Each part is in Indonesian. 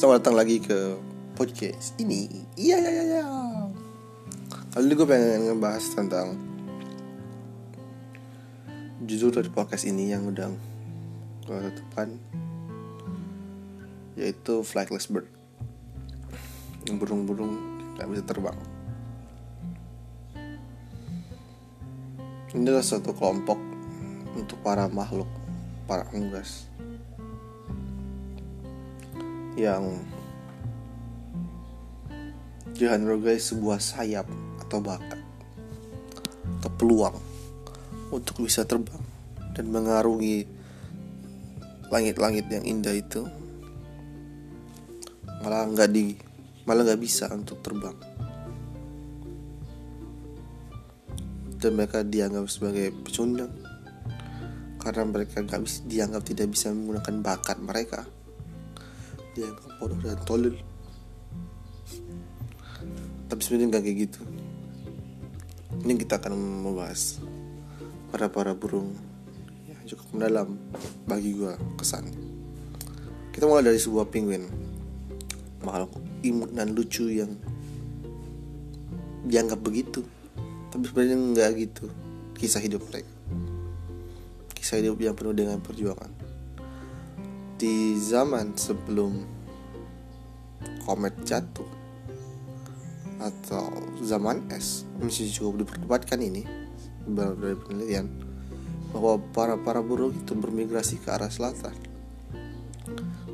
Selamat datang lagi ke podcast ini. Iya, iya, iya, iya. Kali ini gue pengen ngebahas tentang judul dari podcast ini yang udah gue tetapkan yaitu flightless bird burung-burung gak bisa terbang ini adalah suatu kelompok untuk para makhluk para unggas yang dihargai sebuah sayap atau bakat atau peluang untuk bisa terbang dan mengarungi langit-langit yang indah itu malah nggak di malah nggak bisa untuk terbang. Dan mereka dianggap sebagai pecundang. Karena mereka nggak bisa dianggap tidak bisa menggunakan bakat mereka dianggap bodoh dan tolol tapi sebenarnya nggak kayak gitu. Ini kita akan membahas para para burung yang cukup mendalam bagi gua kesan. Kita mulai dari sebuah penguin. Makhluk imut dan lucu yang dianggap begitu. Tapi sebenarnya nggak gitu. Kisah hidup mereka. Kisah hidup yang penuh dengan perjuangan di zaman sebelum komet jatuh atau zaman es masih cukup diperdebatkan ini dari penelitian bahwa para para burung itu bermigrasi ke arah selatan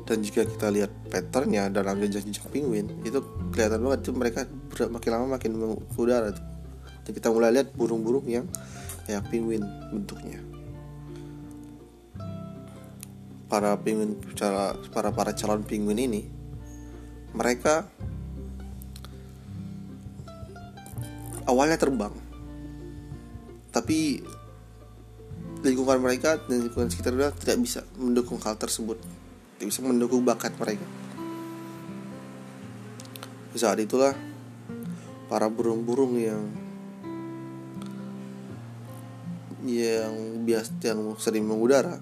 dan jika kita lihat patternnya dalam jejak-jejak penguin itu kelihatan banget itu mereka makin lama makin ke udara tuh. dan kita mulai lihat burung-burung yang kayak penguin bentuknya para penguin para para para calon penguin ini mereka awalnya terbang. Tapi lingkungan mereka dan lingkungan sekitar mereka tidak bisa mendukung hal tersebut. Tidak bisa mendukung bakat mereka. Di saat itulah para burung-burung yang yang biasa yang sering mengudara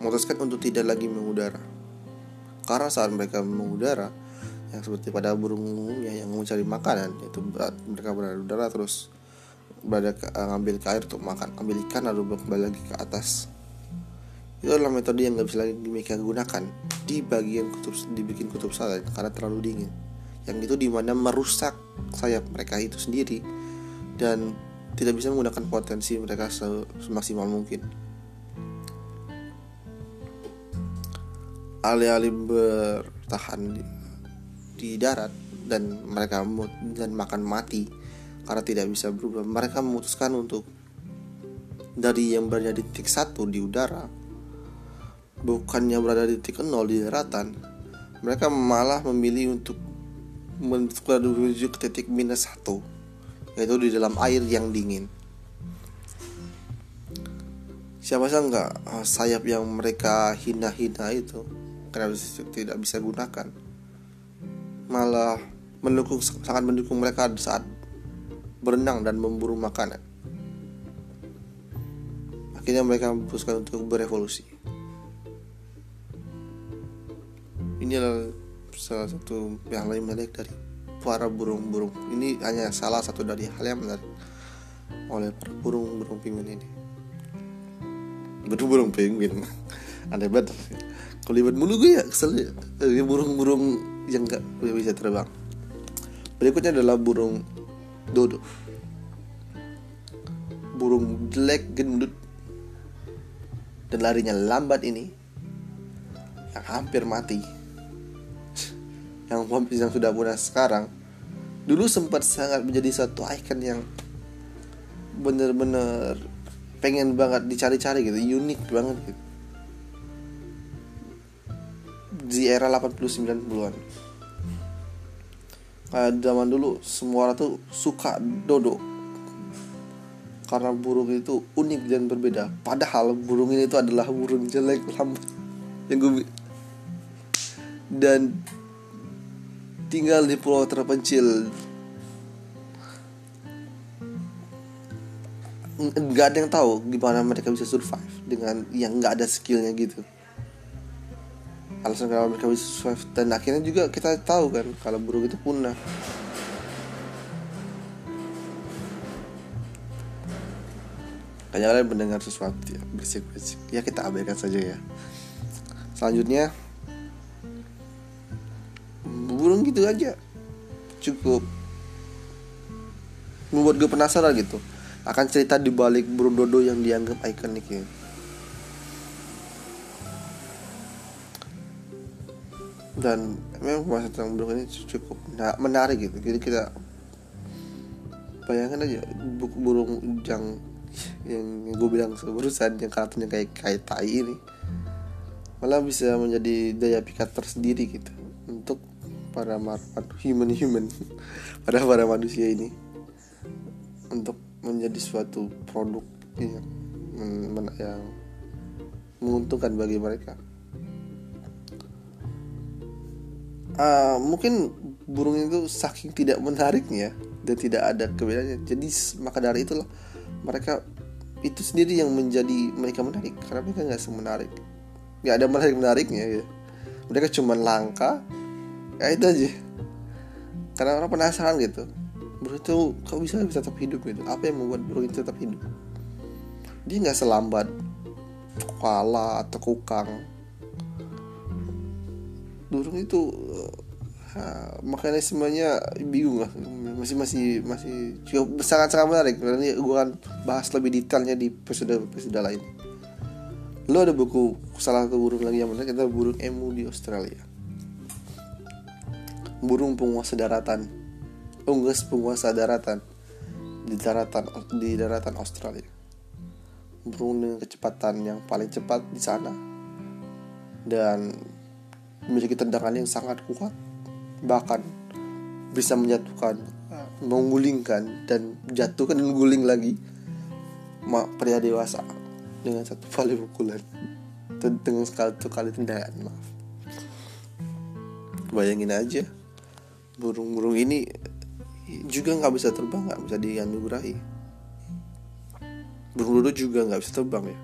memutuskan untuk tidak lagi mengudara. Karena saat mereka mengudara yang seperti pada burung umumnya yang mencari makanan itu mereka berada di udara terus berada ke, uh, ngambil ke air untuk makan ambil ikan lalu kembali lagi ke atas. Itu adalah metode yang nggak bisa lagi mereka gunakan di bagian kutub dibikin kutub selatan karena terlalu dingin. Yang itu di mana merusak sayap mereka itu sendiri dan tidak bisa menggunakan potensi mereka semaksimal mungkin alih-alih bertahan di, di darat dan mereka dan makan mati karena tidak bisa berubah. Mereka memutuskan untuk dari yang berada di titik satu di udara bukannya berada di titik nol di daratan mereka malah memilih untuk menuju ke titik minus satu yaitu di dalam air yang dingin. Siapa sih nggak sayap yang mereka hina-hina itu karena tidak bisa gunakan malah mendukung sangat mendukung mereka saat berenang dan memburu makanan. Akhirnya mereka memutuskan untuk berevolusi. Ini adalah salah satu yang lain menarik dari para burung-burung. Ini hanya salah satu dari hal yang menarik oleh para burung-burung penguin ini. Burung-burung penguin aneh banget kelibat mulu gue ya kesel ya. Burung-burung yang gak bisa terbang. Berikutnya adalah burung dodo. Burung jelek gendut dan larinya lambat ini yang hampir mati. Yang yang sudah punah sekarang dulu sempat sangat menjadi satu ikon yang bener-bener pengen banget dicari-cari gitu unik banget gitu di era 80-90an kayak zaman dulu semua orang tuh suka dodo karena burung itu unik dan berbeda. Padahal burung ini itu adalah burung jelek lambat. Yang gue dan tinggal di pulau terpencil. Nggak ada yang tahu gimana mereka bisa survive dengan yang nggak ada skillnya gitu alasan kenapa mereka bisa survive. Dan akhirnya juga kita tahu kan kalau burung itu punah. Kayaknya kalian mendengar sesuatu ya berisik-berisik. Ya kita abaikan saja ya. Selanjutnya burung gitu aja. Cukup membuat gue penasaran gitu. Akan cerita di balik burung dodo yang dianggap ikonik ya dan memang pembahasan tentang burung ini cukup menarik gitu. Jadi kita bayangkan aja buku burung yang yang gue bilang sebarusan yang karakternya kayak kayak tai ini malah bisa menjadi daya pikat tersendiri gitu untuk para human human pada para manusia ini untuk menjadi suatu produk yang, yang menguntungkan bagi mereka uh, mungkin burung itu saking tidak menariknya dan tidak ada kebedaannya jadi maka dari itulah mereka itu sendiri yang menjadi mereka menarik. Karena mereka nggak semenarik. Nggak ada menarik menariknya ya. Mereka cuma langka. Ya itu aja. Karena orang penasaran gitu. Burung itu kok bisa bisa tetap hidup? gitu. Apa yang membuat burung itu tetap hidup? Dia nggak selambat koala atau kukang burung itu uh, mekanismenya bingung lah. Masih masih masih cukup sangat sangat menarik. Nanti gue akan bahas lebih detailnya di episode episode lain. Lo ada buku salah satu burung lagi yang menarik kita burung emu di Australia. Burung penguasa daratan. Unggas penguasa daratan. Di daratan di daratan Australia. Burung dengan kecepatan yang paling cepat di sana. Dan memiliki tendangan yang sangat kuat bahkan bisa menjatuhkan menggulingkan dan jatuhkan dan guling lagi. Pria dewasa dengan satu kali pukulan. Dengan sekali satu kali tendangan maaf. Bayangin aja burung-burung ini juga nggak bisa terbang nggak bisa dianugerahi. Burung dodo juga nggak bisa terbang ya.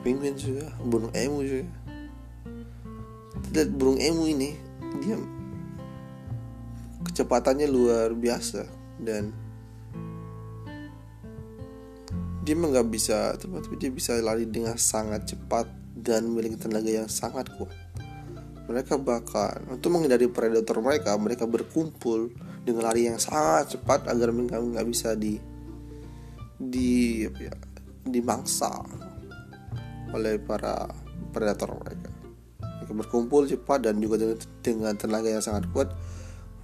Penguin juga burung emu juga dan burung emu ini dia kecepatannya luar biasa dan dia memang nggak bisa tapi dia bisa lari dengan sangat cepat dan memiliki tenaga yang sangat kuat. Mereka bahkan untuk menghindari predator mereka mereka berkumpul dengan lari yang sangat cepat agar mereka nggak bisa di di ya, dimangsa oleh para predator mereka berkumpul cepat dan juga dengan tenaga yang sangat kuat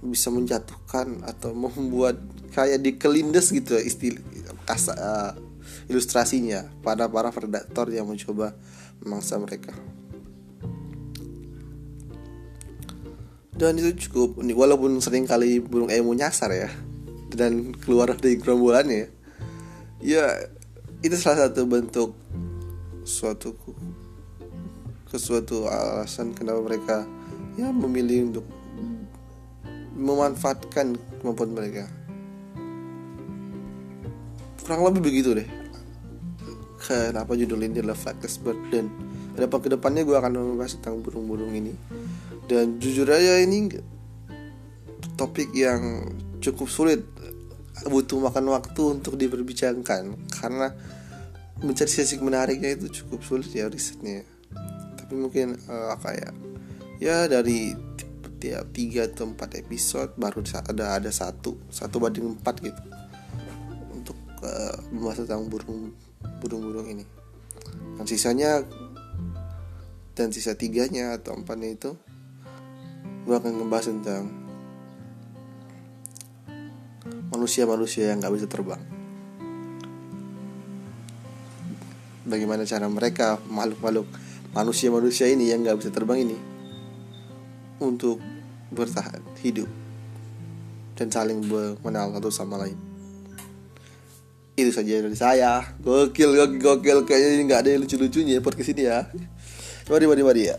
bisa menjatuhkan atau membuat kayak dikelindes gitu istilah kasa, uh, ilustrasinya pada para predator yang mencoba memangsa mereka. Dan itu cukup unik walaupun sering kali burung emu nyasar ya dan keluar dari gerombolannya. Ya itu salah satu bentuk suatu ke suatu alasan kenapa mereka ya memilih untuk memanfaatkan kemampuan mereka. Kurang lebih begitu deh. Kenapa judul ini adalah Flightless Bird dan ke depan ke depannya gue akan membahas tentang burung-burung ini. Dan jujur aja ini topik yang cukup sulit. Butuh makan waktu untuk diperbincangkan. Karena mencari sisi menariknya itu cukup sulit ya risetnya tapi mungkin uh, kayak ya dari tiap tiga atau empat episode baru ada ada satu satu banding empat gitu. Untuk uh, membahas tentang burung burung-burung ini. Dan sisanya dan sisa tiganya atau empatnya itu gue akan ngebahas tentang manusia-manusia yang nggak bisa terbang. Bagaimana cara mereka makhluk-makhluk manusia-manusia ini yang nggak bisa terbang ini untuk bertahan hidup dan saling mengenal satu sama lain. Itu saja dari saya. Gokil gokil, gokil. kayaknya ini nggak ada yang lucu-lucunya podcast ini ya. Mari mari mari ya